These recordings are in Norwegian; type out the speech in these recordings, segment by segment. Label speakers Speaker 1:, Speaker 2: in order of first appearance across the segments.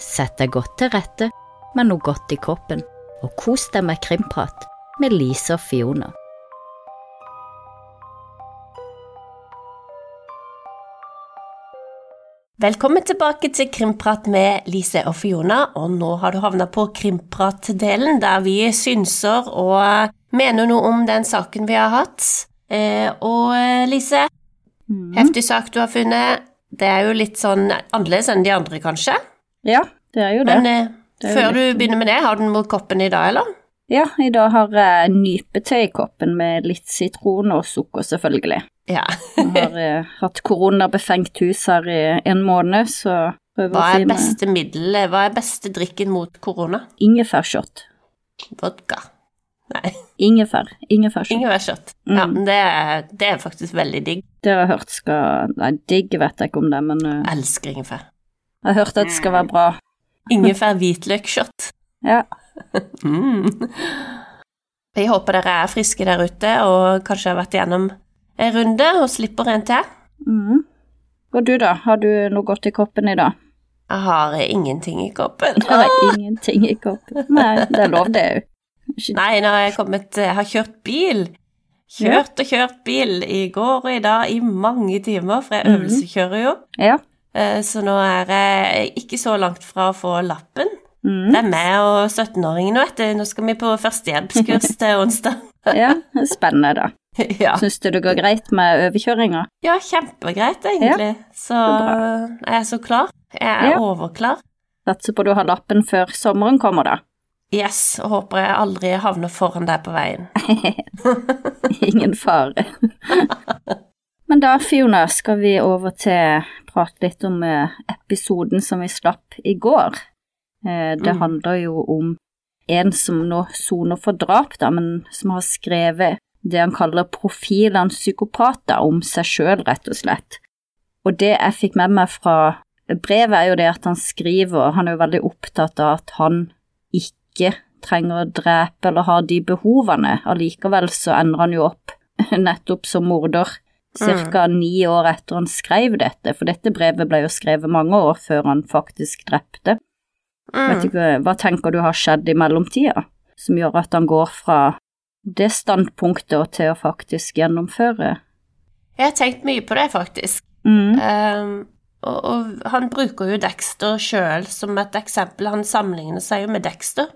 Speaker 1: Sett deg godt til rette med noe godt i kroppen, og kos deg med krimprat med Lise og Fiona.
Speaker 2: Velkommen tilbake til Krimprat med Lise og Fiona, og nå har du havna på Krimprat-delen, der vi synser og mener noe om den saken vi har hatt. Eh, og eh, Lise,
Speaker 3: Mm.
Speaker 2: heftig sak du har funnet. Det er jo litt sånn annerledes enn de andre, kanskje.
Speaker 3: Ja, det er jo det.
Speaker 2: Men eh,
Speaker 3: Det er jo
Speaker 2: før du begynner med det, har du den mot koppen i dag, eller?
Speaker 3: Ja, i dag har jeg nypete i koppen med litt sitron og sukker, selvfølgelig.
Speaker 2: Ja.
Speaker 3: Jeg har eh, hatt koronabefengt hus her i en måned, så prøver
Speaker 2: Hva
Speaker 3: å
Speaker 2: er
Speaker 3: finne
Speaker 2: beste middelet, hva er beste drikken mot korona?
Speaker 3: ingefærshot.
Speaker 2: Vodka. Nei,
Speaker 3: Ingefær. Ingefærshot.
Speaker 2: ingefærshot. Ja,
Speaker 3: Mm.
Speaker 2: men det er, det er faktisk veldig digg.
Speaker 3: Det har jeg hørt skal Nei, digg vet jeg ikke om det, men uh...
Speaker 2: Elsker ingefær.
Speaker 3: Jeg har hørt at det skal være bra.
Speaker 2: Ingefær hvitløkshot.
Speaker 3: Ja.
Speaker 2: Mm. Jeg håper dere er friske der ute og kanskje har vært igjennom en runde og slipper en til.
Speaker 3: Mm. Og du, da? Har du noe godt i koppen i dag?
Speaker 2: Jeg har ingenting i koppen.
Speaker 3: Jeg har ingenting i koppen. Nei, det er lov, det òg.
Speaker 2: Nei, når jeg, kommet, jeg har kjørt bil. Kjørt og kjørt bil i går og i dag i mange timer, for jeg
Speaker 3: øvelsekjører
Speaker 2: øvelseskjører jo.
Speaker 3: Ja.
Speaker 2: Eh, Så nå er jeg ikke så langt fra å få lappen.
Speaker 3: Mm.
Speaker 2: Det er meg og 17-åringen, vet du. Nå skal vi på førstehjelpskurs til onsdag.
Speaker 3: ja. Spennende, da.
Speaker 2: Ja.
Speaker 3: Syns du det går greit med overkjøringa?
Speaker 2: ja, kjempegreit, egentlig. Så jeg er så klar. Jeg er
Speaker 3: Ja.
Speaker 2: overklar.
Speaker 3: Satser på du har lappen før sommeren kommer, da.
Speaker 2: Yes, og håper jeg aldri havner foran deg på veien.
Speaker 3: Ingen fare. Men da, Fiona, skal vi over til å prate litt om eh, episoden som vi slapp i går. Eh, Det
Speaker 2: Mm.
Speaker 3: handler jo om en som nå soner for drap, da, men som har skrevet det han kaller profilene psykopater om seg sjøl, rett og slett. Og det jeg fikk med meg fra brevet, er jo det at han skriver, han er jo veldig opptatt av at han ikke trenger å drepe eller har de behovene. Allikevel så ender han jo opp nettopp som morder ca. ni år etter han skrev dette, for dette brevet ble jo skrevet mange år før han faktisk drepte.
Speaker 2: Mm.
Speaker 3: ikke, hva tenker du har skjedd i mellomtida, som gjør at han går fra det standpunktet til å faktisk gjennomføre?
Speaker 2: Jeg har tenkt mye på det, faktisk.
Speaker 3: Mm.
Speaker 2: Um, og, og han bruker jo Dexter sjøl som et eksempel. Han sammenligner seg jo med Dexter.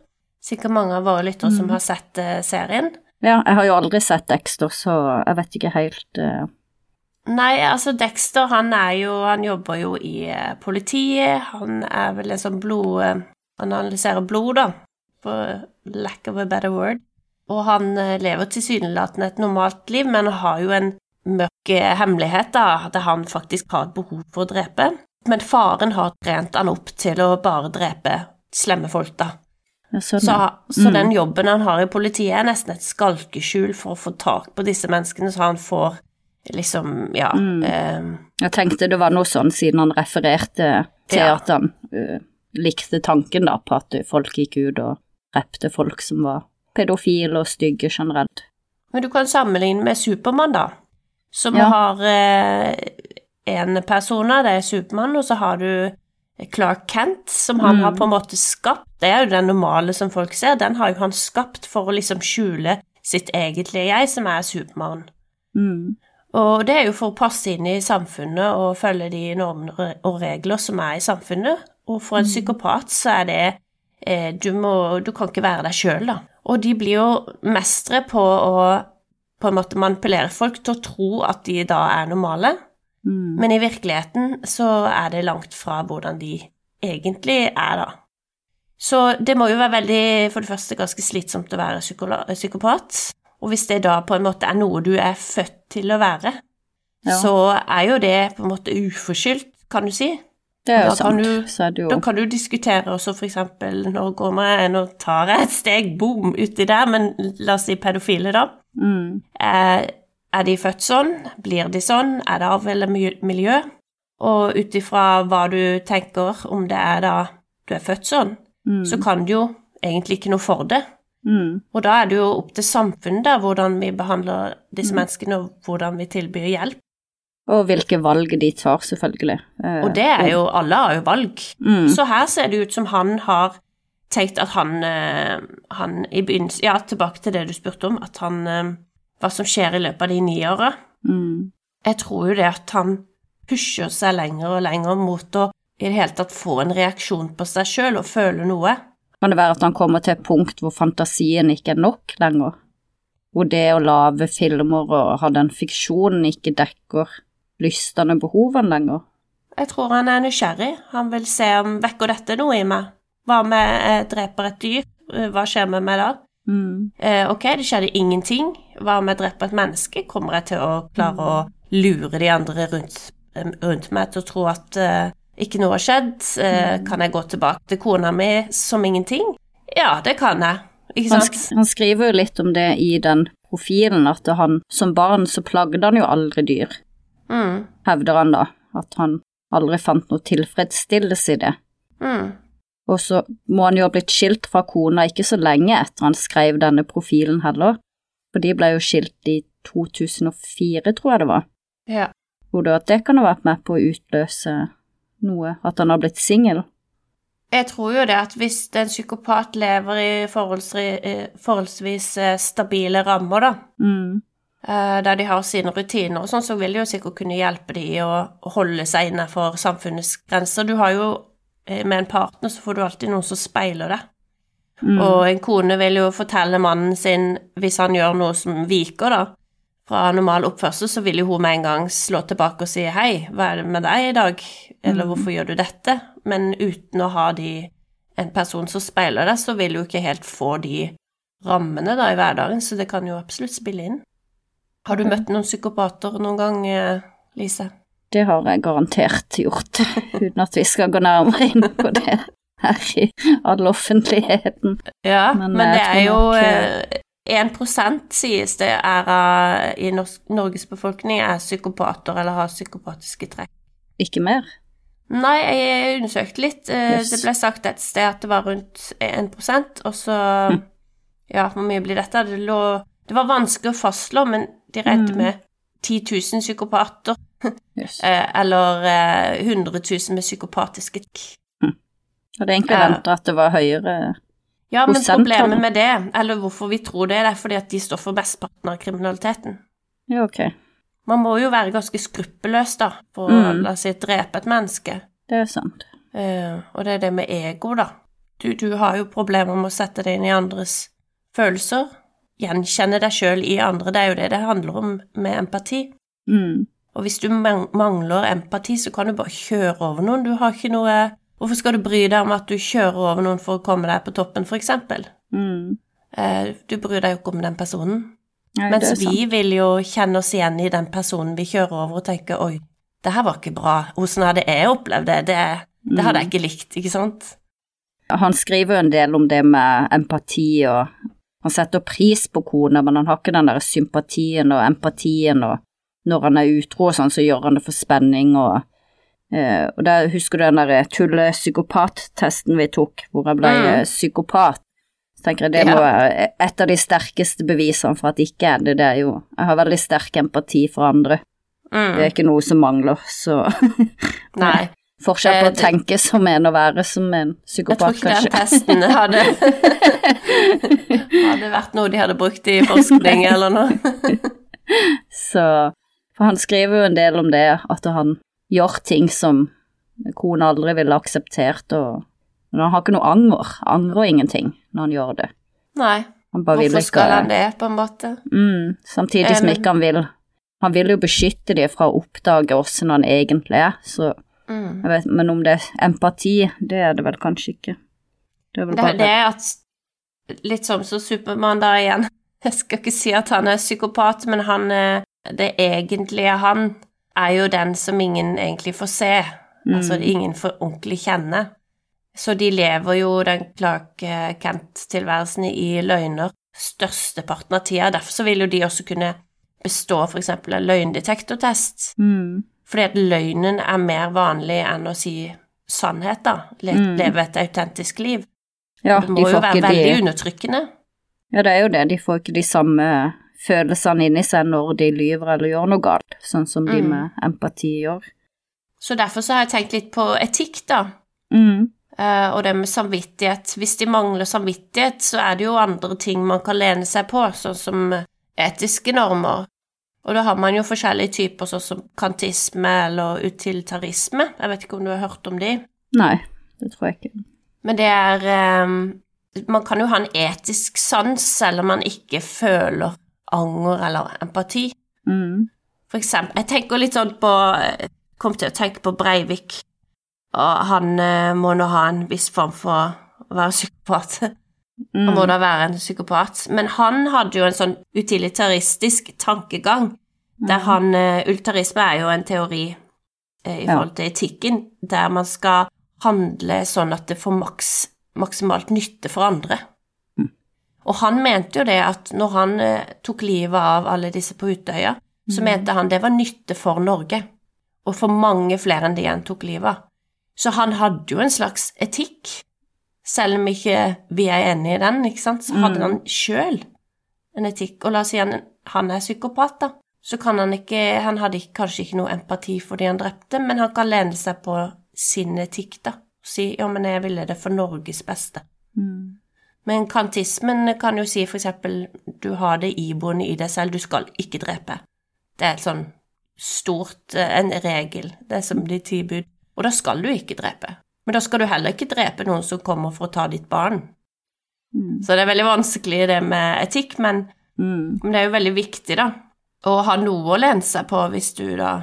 Speaker 2: Sikkert mange av våre lyttere som
Speaker 3: Mm.
Speaker 2: har sett uh, serien.
Speaker 3: Ja, jeg har jo aldri sett Dexter, så jeg vet ikke helt eh,
Speaker 2: Nei, altså Dexter, han er jo Han jobber jo i eh, politiet. Han er vel en sånn blod... eh, Han analyserer blod, da, for lack of a better word. Og han eh, lever tilsynelatende et normalt liv, men har jo en mørk hemmelighet, da, at han faktisk har et behov for å drepe. Men faren har trent han opp til å bare drepe slemme folk, da. Så, så
Speaker 3: Mm.
Speaker 2: den jobben han har i politiet, er nesten et skalkeskjul for å få tak på disse menneskene, så han får liksom, ja
Speaker 3: Mm.
Speaker 2: eh,
Speaker 3: Jeg tenkte det var noe sånn siden han refererte til
Speaker 2: Ja.
Speaker 3: at han uh, likte tanken da på at folk gikk ut og drepte folk som var pedofile og stygge generelt.
Speaker 2: Men du kan sammenligne med Supermann, da, som
Speaker 3: Ja.
Speaker 2: har eh, en persona, det er Supermann, og så har du Clark Kent, som han
Speaker 3: Mm.
Speaker 2: har på en måte skapt. Det er jo den normale som folk ser, den har jo han skapt for å liksom skjule sitt egentlige jeg, som er Supermann.
Speaker 3: Mm.
Speaker 2: Og det er jo for å passe inn i samfunnet og følge de normer og regler som er i samfunnet. Og for en psykopat så er det eh, du, må, du kan ikke være deg sjøl, da. Og de blir jo mestre på å på en måte manipulere folk til å tro at de da er normale,
Speaker 3: Mm.
Speaker 2: men i virkeligheten så er det langt fra hvordan de egentlig er, da. Så det må jo være veldig, for det første, ganske slitsomt å være psykopat. Og hvis det da på en måte er noe du er født til å være,
Speaker 3: Ja.
Speaker 2: så er jo det på en måte uforskyldt, kan du si.
Speaker 3: Det er jo sant.
Speaker 2: du-
Speaker 3: så er det jo
Speaker 2: Da kan du diskutere også for eksempel når går jeg, nå tar jeg et steg, boom, uti der, men la oss si pedofile, da.
Speaker 3: mm.
Speaker 2: Er, er de født sånn? Blir de sånn? Er det arv eller miljø? Og ut ifra hva du tenker om det er da du er født sånn,
Speaker 3: Mm.
Speaker 2: så kan du jo egentlig ikke noe for det.
Speaker 3: Mm.
Speaker 2: Og da er det jo opp til samfunnet da, hvordan vi behandler disse
Speaker 3: Mm.
Speaker 2: menneskene, og hvordan vi tilbyr hjelp.
Speaker 3: Og hvilke valg de tar, selvfølgelig. Eh,
Speaker 2: Og det er jo Alle har jo valg.
Speaker 3: Mm.
Speaker 2: Så her ser det ut som han har tenkt at han, eh, han i begynnelsen Ja, tilbake til det du spurte om, at han eh, Hva som skjer i løpet av de ni åra.
Speaker 3: mm.
Speaker 2: Jeg tror jo det at han pusher seg lenger og lenger mot å i det hele tatt få en reaksjon på seg sjøl og føle noe.
Speaker 3: Kan det være at han kommer til et punkt hvor fantasien ikke er nok lenger? Hvor det å lage filmer og ha den fiksjonen ikke dekker lystene behovene lenger?
Speaker 2: Jeg tror han er nysgjerrig. Han vil se om vekker dette noe i meg. Hva om jeg dreper et dyr? Eh, Hva skjer med meg da?
Speaker 3: Mm.
Speaker 2: Eh, ok, det skjedde ingenting. Hva om jeg dreper et menneske? Kommer jeg til å klare å lure de andre rundt, eh, rundt meg til å tro at eh, ikke noe har skjedd? Eh, kan jeg gå tilbake til kona mi som ingenting? Ja, det kan jeg. Ikke
Speaker 3: Han, sk han skriver jo litt om det i den profilen, at han som barn så plagde han jo aldri dyr,
Speaker 2: Mm,
Speaker 3: hevder han da. At han aldri fant noe tilfredsstillelse i det.
Speaker 2: mm,
Speaker 3: Og så må han jo ha blitt skilt fra kona ikke så lenge etter han skrev denne profilen heller, for de ble jo skilt i 2004, tror jeg det var.
Speaker 2: ja.
Speaker 3: Tror du at det kan ha vært med på å utløse noe, at han har blitt singel?
Speaker 2: Jeg tror jo det at hvis en psykopat lever i eh, forholdsvis eh, stabile rammer, da,
Speaker 3: Mm.
Speaker 2: eh, der de har sine rutiner og sånn, så vil det jo sikkert kunne hjelpe de å holde seg innenfor samfunnets grenser. Du har jo med en partner så får du alltid noen som speiler det.
Speaker 3: Mm.
Speaker 2: Og en kone vil jo fortelle mannen sin hvis han gjør noe som viker, da, fra normal oppførsel, så vil jo hun med en gang slå tilbake og si hei, hva er det med deg i dag, eller hvorfor gjør du dette? Men uten å ha de, en person som speiler det, så vil du ikke helt få de rammene da i hverdagen, så det kan jo absolutt spille inn. Har du møtt noen psykopater noen gang, eh, Lise?
Speaker 3: Det har jeg garantert gjort, uten at vi skal gå nærmere inn på det her i all offentligheten.
Speaker 2: Ja,
Speaker 3: Men
Speaker 2: men, det er jo
Speaker 3: nok,
Speaker 2: eh, 1 sies det er av i Norges befolkning er psykopater eller har psykopatiske trekk.
Speaker 3: Ikke mer?
Speaker 2: Nei, jeg undersøkte litt. Eh,
Speaker 3: Yes.
Speaker 2: Det ble sagt et sted at det var rundt 1% og så
Speaker 3: mm.
Speaker 2: Ja, hvor mye blir dette? Det, lå, det var vanskelig å fastslå, men de regnet
Speaker 3: Mm.
Speaker 2: med 10 000 psykopater.
Speaker 3: Yes.
Speaker 2: eh, Eller eh, 100 000 med psykopatiske trekk.
Speaker 3: det egentlig
Speaker 2: Ja.
Speaker 3: ventet at det var høyere.
Speaker 2: Ja, men problemet med det, eller hvorfor vi tror det, det er fordi at de står for mesteparten av kriminaliteten.
Speaker 3: Ja, ok.
Speaker 2: Man må jo være ganske skruppelløs, da, for å
Speaker 3: Mm.
Speaker 2: la seg drepe et menneske.
Speaker 3: Det er sant.
Speaker 2: Uh, og det er det med ego, da. Du, du har jo problemer med å sette deg inn i andres følelser. Gjenkjenne deg sjøl i andre. Det er jo det det handler om med empati.
Speaker 3: Mm.
Speaker 2: Og hvis du mangler empati, så kan du bare kjøre over noen. Du har ikke noe Hvorfor skal du bry deg om at du kjører over noen for å komme deg på toppen, eksempel?
Speaker 3: Mm.
Speaker 2: Eh, du bryr deg jo ikke om den personen.
Speaker 3: Nei,
Speaker 2: Mens vi vil jo kjenne oss igjen i den personen vi kjører over, og tenke oi, det her var ikke bra. Hvordan hadde jeg opplevd det? Det, det hadde jeg ikke likt, ikke sant?
Speaker 3: Han skriver jo en del om det med empati, og han setter pris på kona, men han har ikke den der sympatien og empatien, og når han er utro og sånn, så gjør han det for spenning, og eh, og der husker du den der tulle-psykopat-testen vi tok, hvor jeg ble
Speaker 2: Mm.
Speaker 3: eh, psykopat. Så tenker jeg det må være et av de sterkeste bevisene for at det ikke er det, det er jo Jeg har veldig sterk empati for andre,
Speaker 2: Mm.
Speaker 3: det er ikke noe som mangler, så
Speaker 2: Nei.
Speaker 3: Forskjell på
Speaker 2: Eh,
Speaker 3: å tenke som en og være som en psykopat
Speaker 2: Jeg tror
Speaker 3: ikke
Speaker 2: ikke den testen hadde Hadde vært noe de hadde brukt i forskning eller noe.
Speaker 3: Så For han skriver jo en del om det, at han gjør ting som kona aldri ville akseptert, og Men han har ikke noe anger. Angrer ingenting når han gjør det.
Speaker 2: Nei. Hvorfor skal han det, på en måte?
Speaker 3: Mm, samtidig som ikke han vil Han vil jo beskytte dem fra å oppdage åssen han egentlig er, så
Speaker 2: Mm.
Speaker 3: jeg vet, Men om det er empati, det er det vel kanskje ikke. Det er
Speaker 2: Det, det er at Litt som så Supermann da igjen. Jeg skal ikke si at han er psykopat, men han er Det egentlige han er jo den som ingen egentlig får se. Altså
Speaker 3: Mm.
Speaker 2: ingen får ordentlig kjenne. Så de lever jo den Clark Kent-tilværelsen i løgner størsteparten av tida. Derfor så vil jo de også kunne bestå eksempel en løgndetektortest.
Speaker 3: mm,
Speaker 2: Fordi at løgnen er mer vanlig enn å si sannhet, da. Le
Speaker 3: Mm.
Speaker 2: Leve et autentisk liv.
Speaker 3: Ja,
Speaker 2: Det
Speaker 3: de
Speaker 2: må jo være veldig
Speaker 3: de
Speaker 2: undertrykkende.
Speaker 3: Ja, det er jo det, de får ikke de samme følelsene inni seg når de lyver eller gjør noe galt, sånn som de
Speaker 2: Mm.
Speaker 3: med empati gjør.
Speaker 2: Så derfor så har jeg tenkt litt på etikk, da.
Speaker 3: Mm.
Speaker 2: Uh, og det med samvittighet. Hvis de mangler samvittighet, så er det jo andre ting man kan lene seg på, sånn som etiske normer. Og da har man jo forskjellige typer, sånn som kantisme eller utilitarisme. Jeg vet ikke om du har hørt om de?
Speaker 3: Nei, det tror jeg ikke.
Speaker 2: Men det er um, Man kan jo ha en etisk sans selv om man ikke føler anger eller empati.
Speaker 3: Mm.
Speaker 2: For eksempel Jeg tenker litt sånn på Kom til å tenke på Breivik. Og han eh, må nå ha en viss form for å være psykopat. Han må
Speaker 3: Mm.
Speaker 2: da være en psykopat. Men han hadde jo en sånn utilitaristisk tankegang, der han eh, Ultarisme er jo en teori eh, i forhold til etikken, der man skal handle sånn at det får maks, maksimalt nytte for andre.
Speaker 3: Mm.
Speaker 2: Og han mente jo det at når han eh, tok livet av alle disse på Utøya, så mente han det var nytte for Norge, og for mange flere enn de han tok livet av. Så han hadde jo en slags etikk, selv om ikke vi er enig i den, ikke sant, så hadde
Speaker 3: Mm.
Speaker 2: han sjøl en etikk. Og la oss si han, han er psykopat, da, så kan han ikke Han hadde kanskje ikke noe empati for de han drepte, men han kan lene seg på sin etikk, da, og si ja, men jeg ville det for Norges beste.
Speaker 3: Mm.
Speaker 2: Men kantismen kan jo si eksempel du har det iboende i deg selv, du skal ikke drepe. Det er et sånn stort, eh, en regel, det er som de ti bud. Og da skal du ikke drepe. Men da skal du heller ikke drepe noen som kommer for å ta ditt barn.
Speaker 3: Mm.
Speaker 2: Så det er veldig vanskelig det med etikk, men,
Speaker 3: Mm.
Speaker 2: men det er jo veldig viktig, da, å ha noe å lene seg på hvis du da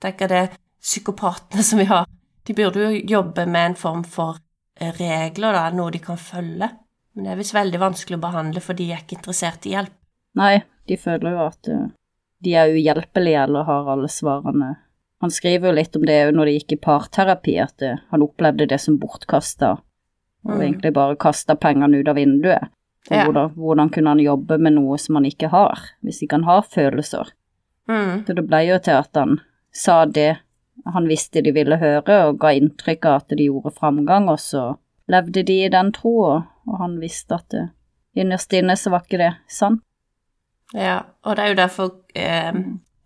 Speaker 2: tenker det psykopatene som vi har, de burde jo jobbe med en form for eh, regler, da, noe de kan følge. Men det er visst veldig vanskelig å behandle, for de er ikke interessert i hjelp.
Speaker 3: Nei, de føler jo at eh, de er uhjelpelige eller har alle svarene. Han skriver jo litt om det òg når de gikk i parterapi, at eh, han opplevde det som bortkasta, og
Speaker 2: Mm.
Speaker 3: egentlig bare kasta pengene ut av vinduet.
Speaker 2: Ja.
Speaker 3: hvordan, hvordan kunne han jobbe med noe som han ikke har, hvis ikke han har følelser?
Speaker 2: Mm.
Speaker 3: Så det ble jo til at han sa det han visste de ville høre, og ga inntrykk av at de gjorde framgang, og så levde de i den troa, og han visste at det, innerst inne så var ikke det sant.
Speaker 2: Ja, og det er jo derfor eh,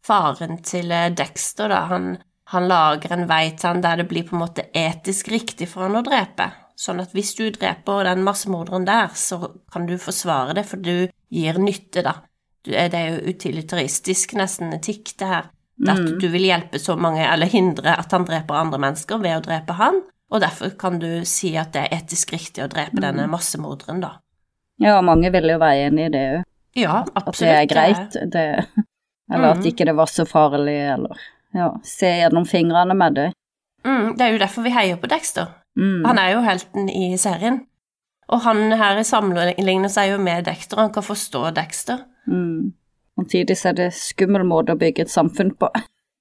Speaker 2: faren til eh, Dexter, da, han, han lager en vei til han der det blir på en måte etisk riktig for han å drepe. Sånn at hvis du dreper den massemorderen der, så kan du forsvare det, for du gir nytte, da. Du, eh, det er jo utilitaristisk, nesten etikk, det her. At
Speaker 3: Mm.
Speaker 2: du vil hjelpe så mange, eller hindre at han dreper andre mennesker ved å drepe han, og derfor kan du si at det er etisk riktig å drepe denne massemorderen, da.
Speaker 3: Ja, mange vil jo være enig i det òg,
Speaker 2: Ja,
Speaker 3: at det er greit, det, eller at
Speaker 2: Mhm.
Speaker 3: ikke det var så farlig, eller ja, se gjennom fingrene med det.
Speaker 2: Mm, det er jo derfor vi heier på Dexter.
Speaker 3: Mm.
Speaker 2: Han er jo helten i serien. Og han her sammenligner seg jo med Dexter, han kan forstå Dexter.
Speaker 3: Mm. Samtidig er det skummel måte å bygge et samfunn på.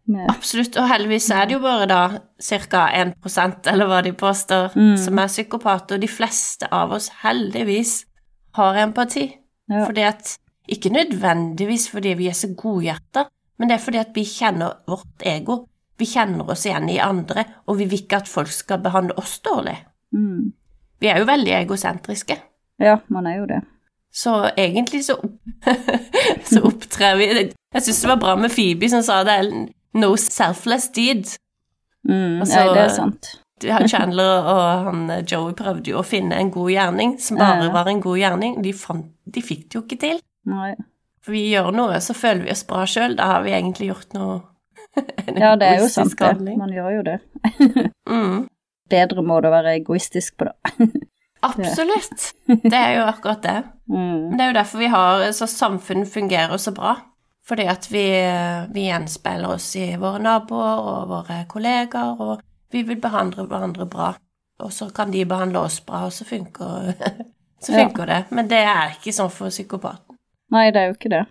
Speaker 3: Med,
Speaker 2: Absolutt, og heldigvis er det jo bare da ca. 1% eller hva de påstår,
Speaker 3: Mm.
Speaker 2: som er psykopater, og de fleste av oss heldigvis har empati.
Speaker 3: Ja.
Speaker 2: Fordi at Ikke nødvendigvis fordi vi er så godhjerta, men det er fordi at vi kjenner vårt ego. Vi kjenner oss igjen i andre, og vi vil ikke at folk skal behandle oss dårlig.
Speaker 3: mm.
Speaker 2: Vi er jo veldig egosentriske.
Speaker 3: Ja, man er jo det.
Speaker 2: Så egentlig så, så opptrer vi Jeg syns det var bra med Phoebe som sa det no selfless deed.
Speaker 3: Mm.
Speaker 2: Altså,
Speaker 3: Nei, det er sant.
Speaker 2: Chandler og han eh, Joey prøvde jo å finne en god gjerning som bare var en god gjerning. De, fant, de fikk det jo ikke til.
Speaker 3: Nei.
Speaker 2: For vi gjør noe, så føler vi oss bra sjøl. Da har vi egentlig gjort noe
Speaker 3: Ja, det er jo sant, det. Man gjør jo det.
Speaker 2: Mm,
Speaker 3: Bedre måte å være egoistisk på, da.
Speaker 2: absolutt. Det er jo akkurat det.
Speaker 3: Mm.
Speaker 2: Det er jo derfor vi har så samfunn fungerer så bra. Fordi at vi, vi gjenspeiler oss i våre naboer og våre kollegaer, og vi vil behandle hverandre bra. Og så kan de behandle oss bra, og så funker, så
Speaker 3: Ja.
Speaker 2: det. Men det er ikke sånn for psykopaten.
Speaker 3: Nei, det er jo ikke det.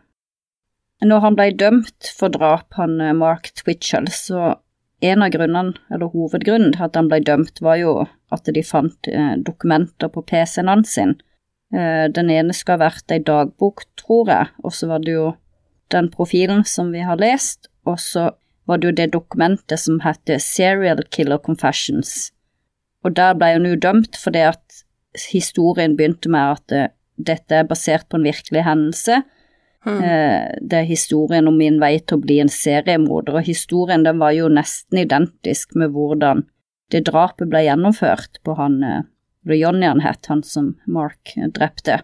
Speaker 3: Når han ble dømt for drap, han eh, Mark Twitchell, så en av grunnene, eller hovedgrunnen til at han ble dømt, var jo at de fant eh, dokumenter på PC-en hans sin. Eh, den ene skal ha vært ei dagbok, tror jeg, og så var det jo den profilen som vi har lest, og så var det jo det dokumentet som heter Serial Killer Confessions. Og der ble hun jo dømt fordi at historien begynte med at eh, dette er basert på en virkelig hendelse,
Speaker 2: Mm.
Speaker 3: Det er historien om min vei til å bli en seriemorder, og historien den var jo nesten identisk med hvordan det drapet ble gjennomført på han eh, Johnny han het, han som Mark drepte.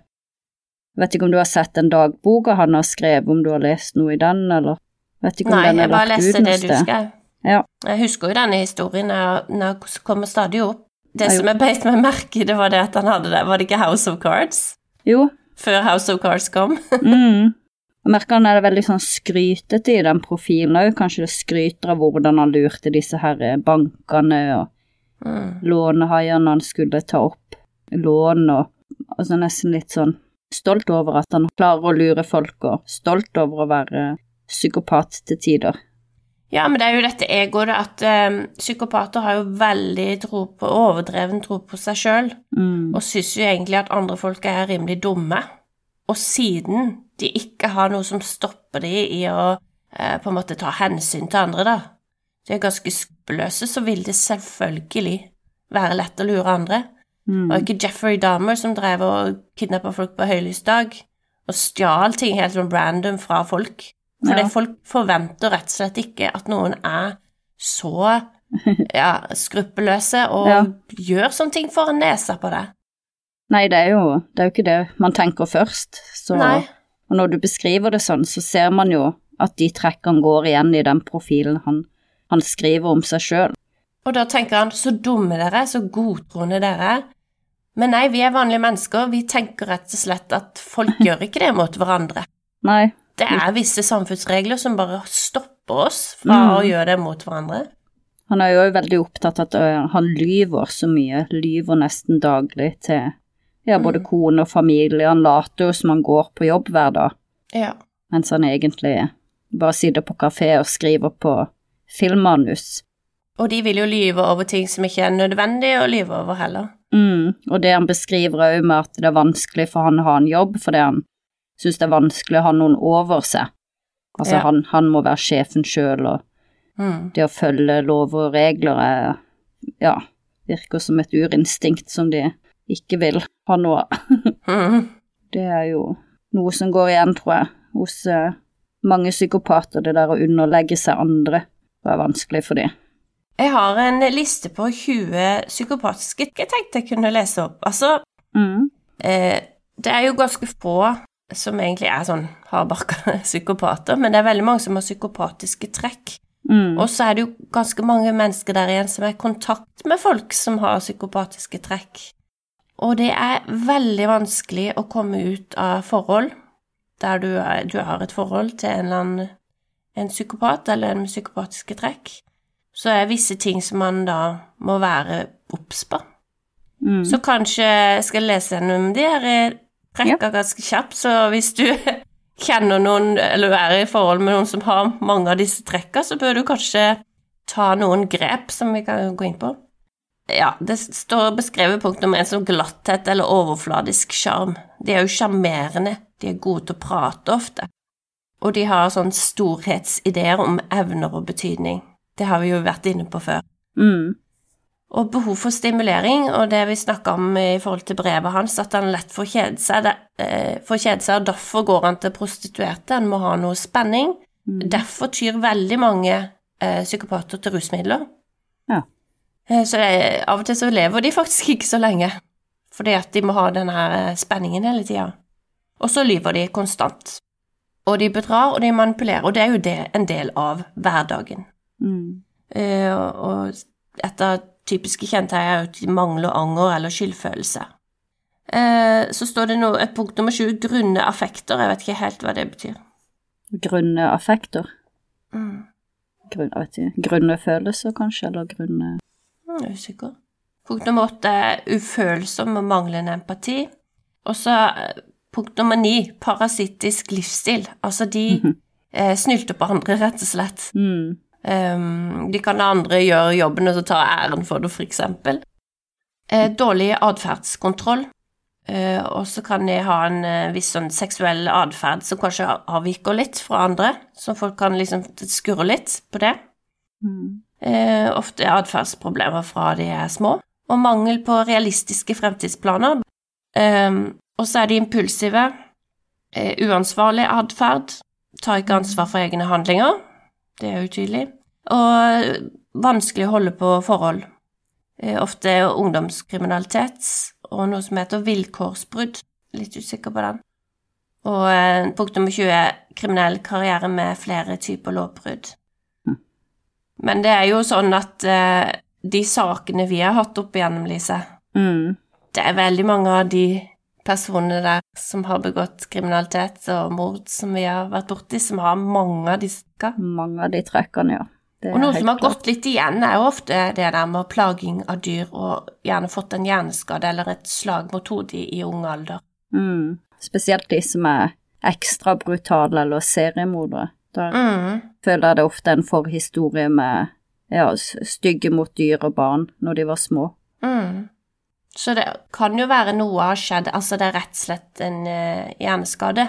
Speaker 3: Jeg vet ikke om du har sett den dagboka han har skrevet, om du har lest noe i den, eller vet ikke om
Speaker 2: Nei,
Speaker 3: den
Speaker 2: jeg
Speaker 3: er lagt ut noe sted. Ja.
Speaker 2: Jeg husker jo denne historien, jeg- den jeg kommer stadig opp. Det
Speaker 3: Ja,
Speaker 2: som jeg beit meg merke i, det var det at han hadde det, var det ikke House of Cards?
Speaker 3: Jo,
Speaker 2: Før House of Cards kom?
Speaker 3: mm. Jeg merker han er veldig sånn skrytete i den profilen òg, kanskje det skryter av hvordan han lurte disse her bankene og
Speaker 2: Mm.
Speaker 3: lånehaiene han skulle ta opp lån og altså nesten litt sånn stolt over at han klarer å lure folk og stolt over å være psykopat til tider.
Speaker 2: Ja, men det er jo dette egoet at eh, psykopater har jo veldig tro på, overdreven tro på seg sjøl,
Speaker 3: Mm.
Speaker 2: og syns jo egentlig at andre folk er rimelig dumme. Og siden de ikke har noe som stopper de i å eh, på en måte ta hensyn til andre, da, de er ganske skruppelløse, så vil det selvfølgelig være lett å lure andre.
Speaker 3: Mm.
Speaker 2: Og ikke Jeffrey Dahmer som drev og kidnappa folk på høylysdag og stjal ting helt sånn random fra folk. Fordi
Speaker 3: Ja.
Speaker 2: folk forventer rett og slett ikke at noen er så ja, skruppelløse og
Speaker 3: Ja.
Speaker 2: gjør sånne ting foran nesa på deg.
Speaker 3: Nei, det er, jo, det er jo ikke det man tenker først. Så, og når du beskriver det sånn, så ser man jo at de trekkene går igjen i den profilen han, han skriver om seg sjøl.
Speaker 2: Og da tenker han så dumme dere er, så godtroende dere er. Men nei, vi er vanlige mennesker, vi tenker rett og slett at folk gjør ikke det mot hverandre.
Speaker 3: Nei,
Speaker 2: Det er visse samfunnsregler som bare stopper oss fra
Speaker 3: Mm.
Speaker 2: å gjøre det mot hverandre.
Speaker 3: han er jo veldig opptatt av at han lyver så mye, lyver nesten daglig til ja, både kone og familie. Han later jo som han går på jobb hver dag,
Speaker 2: Ja.
Speaker 3: mens han egentlig bare sitter på kafé og skriver på filmmanus.
Speaker 2: Og de vil jo lyve over ting som ikke er nødvendig å lyve over heller.
Speaker 3: Mm, og det han beskriver òg med at det er vanskelig for han å ha en jobb fordi han syns det er vanskelig å ha noen over seg. Altså
Speaker 2: Ja.
Speaker 3: han, han må være sjefen sjøl, og
Speaker 2: Mm.
Speaker 3: det å følge lover og regler er ja, virker som et urinstinkt som de ikke vil ha noe av.
Speaker 2: Mm.
Speaker 3: Det er jo noe som går igjen, tror jeg, hos eh, mange psykopater, det der å underlegge seg andre. Det er vanskelig for dem.
Speaker 2: Jeg har en liste på 20 psykopatiske jeg tenkte jeg kunne lese opp. Altså,
Speaker 3: Mm.
Speaker 2: eh, det er jo ganske få som egentlig er sånn hardbarka psykopater, men det er veldig mange som har psykopatiske trekk.
Speaker 3: Mm.
Speaker 2: Og så er det jo ganske mange mennesker der igjen som er i kontakt med folk som har psykopatiske trekk. Og det er veldig vanskelig å komme ut av forhold der du, er, du har et forhold til en eller annen en psykopat eller en med psykopatiske trekk. Så er det visse ting som man da må være obs på.
Speaker 3: Mm.
Speaker 2: Så kanskje jeg skal lese gjennom de her trekka ganske kjapt, så hvis du kjenner noen, eller er i forhold med noen som har mange av disse trekka, så bør du kanskje ta noen grep som vi kan gå inn på. Ja, det står beskrevet punkt nummer én som glatthet eller overfladisk sjarm. De er jo sjarmerende, de er gode til å prate ofte. Og de har sånn storhetsideer om evner og betydning. Det har vi jo vært inne på før.
Speaker 3: Mm.
Speaker 2: Og behov for stimulering, og det vi snakka om i forhold til brevet hans, at han lett får kjede seg, det, eh, får kjede seg, og derfor går han til prostituerte, han må ha noe spenning.
Speaker 3: Mm.
Speaker 2: Derfor tyr veldig mange eh, psykopater til rusmidler.
Speaker 3: Ja.
Speaker 2: Eh, så det, av og til så lever de faktisk ikke så lenge, fordi at de må ha denne her spenningen hele tida. Og så lyver de konstant. Og de bedrar, og de manipulerer, og det er jo det en del av hverdagen.
Speaker 3: Mm.
Speaker 2: Eh, og og et av typiske kjennetegn er at de mangler anger eller skyldfølelse. Eh, så står det nå et punkt nummer sju, grunne affekter. Jeg vet ikke helt hva det betyr.
Speaker 3: Grunne affekter.
Speaker 2: Mm.
Speaker 3: Grunn, vet ikke, grunne følelser, kanskje, eller grunne
Speaker 2: Jeg er usikker. Punkt nummer åtte er ufølsom og manglende empati. Og så eh, punkt nummer ni, parasittisk livsstil. Altså de eh, snylter på andre, rett og slett.
Speaker 3: mm.
Speaker 2: Um, de kan la andre gjøre jobben og så ta æren for det, for eksempel. Eh, dårlig atferdskontroll. Uh, og så kan de ha en uh, viss sånn seksuell atferd som kanskje avviker litt fra andre, så folk kan liksom skurre litt på det.
Speaker 3: Mm.
Speaker 2: Uh, ofte atferdsproblemer fra de er små. Og mangel på realistiske fremtidsplaner. Um, og så er de impulsive. Uansvarlig atferd. Tar ikke ansvar for egne handlinger. Det er utydelig. Og vanskelig å holde på forhold. Eh, ofte ungdomskriminalitet og noe som heter vilkårsbrudd. Litt usikker på den. Og eh, punkt nummer 20 er kriminell karriere med flere typer lovbrudd. Men det er jo sånn at eh, de sakene vi har hatt opp igjennom, Lise,
Speaker 3: Mm.
Speaker 2: det er veldig mange av de personene der som har begått kriminalitet og mord som vi har vært borti, som har mange av disse.
Speaker 3: Mange av de trekkene, ja. Det
Speaker 2: Og noe som har
Speaker 3: klart.
Speaker 2: gått litt igjen, er jo ofte det der med plaging av dyr og gjerne fått en hjerneskade eller et slag mot hodet i, ung alder.
Speaker 3: Mm. Spesielt de som er ekstra brutale eller seriemordere. Da
Speaker 2: Mm.
Speaker 3: føler jeg det ofte en forhistorie med ja, stygge mot dyr og barn når de var små.
Speaker 2: Mm. Så det kan jo være noe har skjedd, altså det er rett og slett en eh, hjerneskade.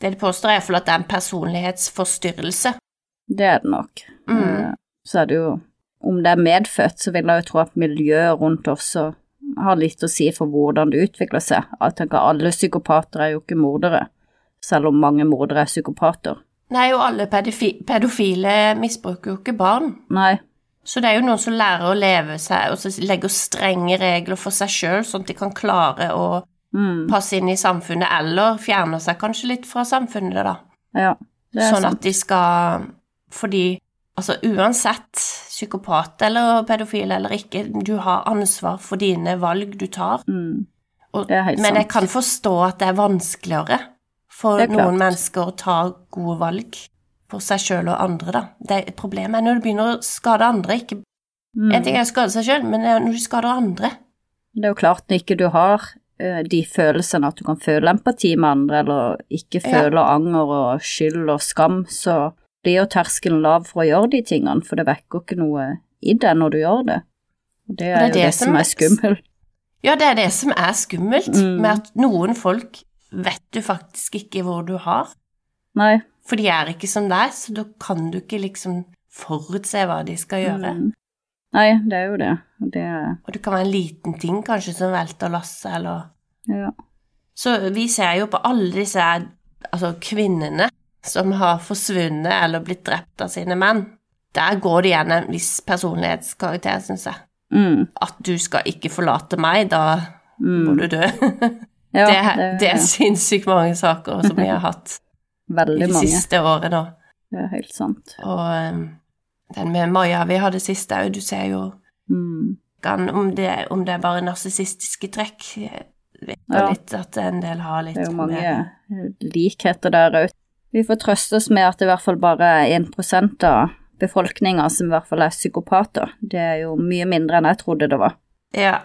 Speaker 2: Det de påstår er iallfall at det er en personlighetsforstyrrelse.
Speaker 3: Det er det nok.
Speaker 2: Mm.
Speaker 3: Eh, Så er det jo Om det er medfødt, så vil jeg jo tro at miljøet rundt også har litt å si for hvordan det utvikler seg. Jeg tenker alle psykopater er jo ikke mordere, selv om mange mordere er psykopater.
Speaker 2: Nei, og alle pedofi pedofile misbruker jo ikke barn.
Speaker 3: Nei,
Speaker 2: Så det er jo noen som lærer å leve seg, og så legger strenge regler for seg sjøl, sånn at de kan klare å
Speaker 3: mm,
Speaker 2: passe inn i samfunnet, eller fjerner seg kanskje litt fra samfunnet, da.
Speaker 3: ja, det
Speaker 2: Sånn
Speaker 3: sant.
Speaker 2: at de skal Fordi altså uansett psykopat eller pedofil eller ikke, du har ansvar for dine valg du tar.
Speaker 3: Mm,
Speaker 2: Og,
Speaker 3: Det er helt
Speaker 2: men jeg kan forstå at det er vanskeligere for
Speaker 3: Det er
Speaker 2: noen mennesker å ta gode valg for seg sjøl og andre, da. Det, problemet er når du begynner å skade andre. Ikke,
Speaker 3: mm.
Speaker 2: En ting er å skade seg sjøl, men det er når du skader andre.
Speaker 3: Det er jo klart når ikke du har eh, de følelsene at du kan føle empati med andre, eller ikke
Speaker 2: Ja.
Speaker 3: anger og skyld og skam, så blir jo terskelen lav for å gjøre de tingene, for det vekker ikke noe i deg når du gjør det. Og det er,
Speaker 2: Og det er
Speaker 3: jo
Speaker 2: det
Speaker 3: det
Speaker 2: som er
Speaker 3: er skummelt.
Speaker 2: Ja, det er det som er skummelt,
Speaker 3: Mm.
Speaker 2: med at noen folk vet du faktisk ikke hvor du har.
Speaker 3: Nei.
Speaker 2: For de er ikke som deg, så da kan du ikke liksom forutse hva de skal gjøre.
Speaker 3: Mm. Nei, det er jo det. Det er
Speaker 2: Og det kan være en liten ting kanskje som velter lasset, eller
Speaker 3: Ja.
Speaker 2: Så vi ser jo på alle disse altså kvinnene som har forsvunnet eller blitt drept av sine menn. Der går det igjen en viss personlighetskarakter, syns jeg.
Speaker 3: Mm.
Speaker 2: At du skal ikke forlate meg, da må
Speaker 3: Mm.
Speaker 2: du dø.
Speaker 3: Ja,
Speaker 2: det, det er sinnssykt mange saker som vi har hatt i
Speaker 3: mange.
Speaker 2: I
Speaker 3: mange.
Speaker 2: siste året, da.
Speaker 3: Det er helt sant.
Speaker 2: Og um, den med Maja vi hadde sist òg, du ser jo
Speaker 3: Mm.
Speaker 2: om, det, om det er bare narsissistiske trekk vet
Speaker 3: Ja.
Speaker 2: litt at en del har litt
Speaker 3: Det er jo
Speaker 2: med-
Speaker 3: mange likheter der òg. Vi får trøste oss med at det i hvert fall bare er 1 av befolkninga som i hvert fall er psykopater. Det er jo mye mindre enn jeg trodde det var.
Speaker 2: Ja.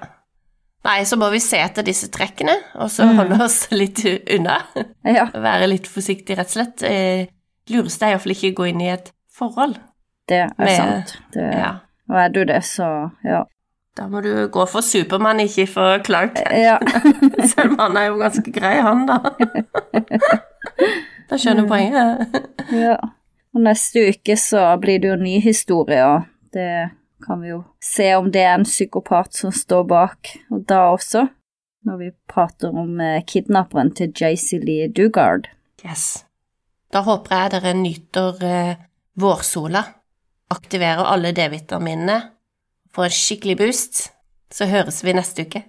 Speaker 2: Nei, så må vi se etter disse trekkene, og så
Speaker 3: Mm.
Speaker 2: holde oss litt unna.
Speaker 3: Ja,
Speaker 2: Være litt forsiktig, rett og slett. Eh, lureste er iallfall ikke å gå inn i et forhold.
Speaker 3: det er
Speaker 2: Med-
Speaker 3: sant. Det,
Speaker 2: Ja.
Speaker 3: Og er du det, så ja.
Speaker 2: Da må du gå for Supermann, ikke for Clark
Speaker 3: Ja,
Speaker 2: Selv om han er jo ganske grei, han, da. Da skjønner du poenget.
Speaker 3: ja. Og neste uke så blir det jo ny historie, og det kan vi jo se om det er en psykopat som står bak, og da også, når vi prater om eh, kidnapperen til JC Lee Dugard.
Speaker 2: Yes. Da håper jeg dere nyter eh, vårsola, aktiverer alle D-vitaminene, får en skikkelig boost, så høres vi neste uke.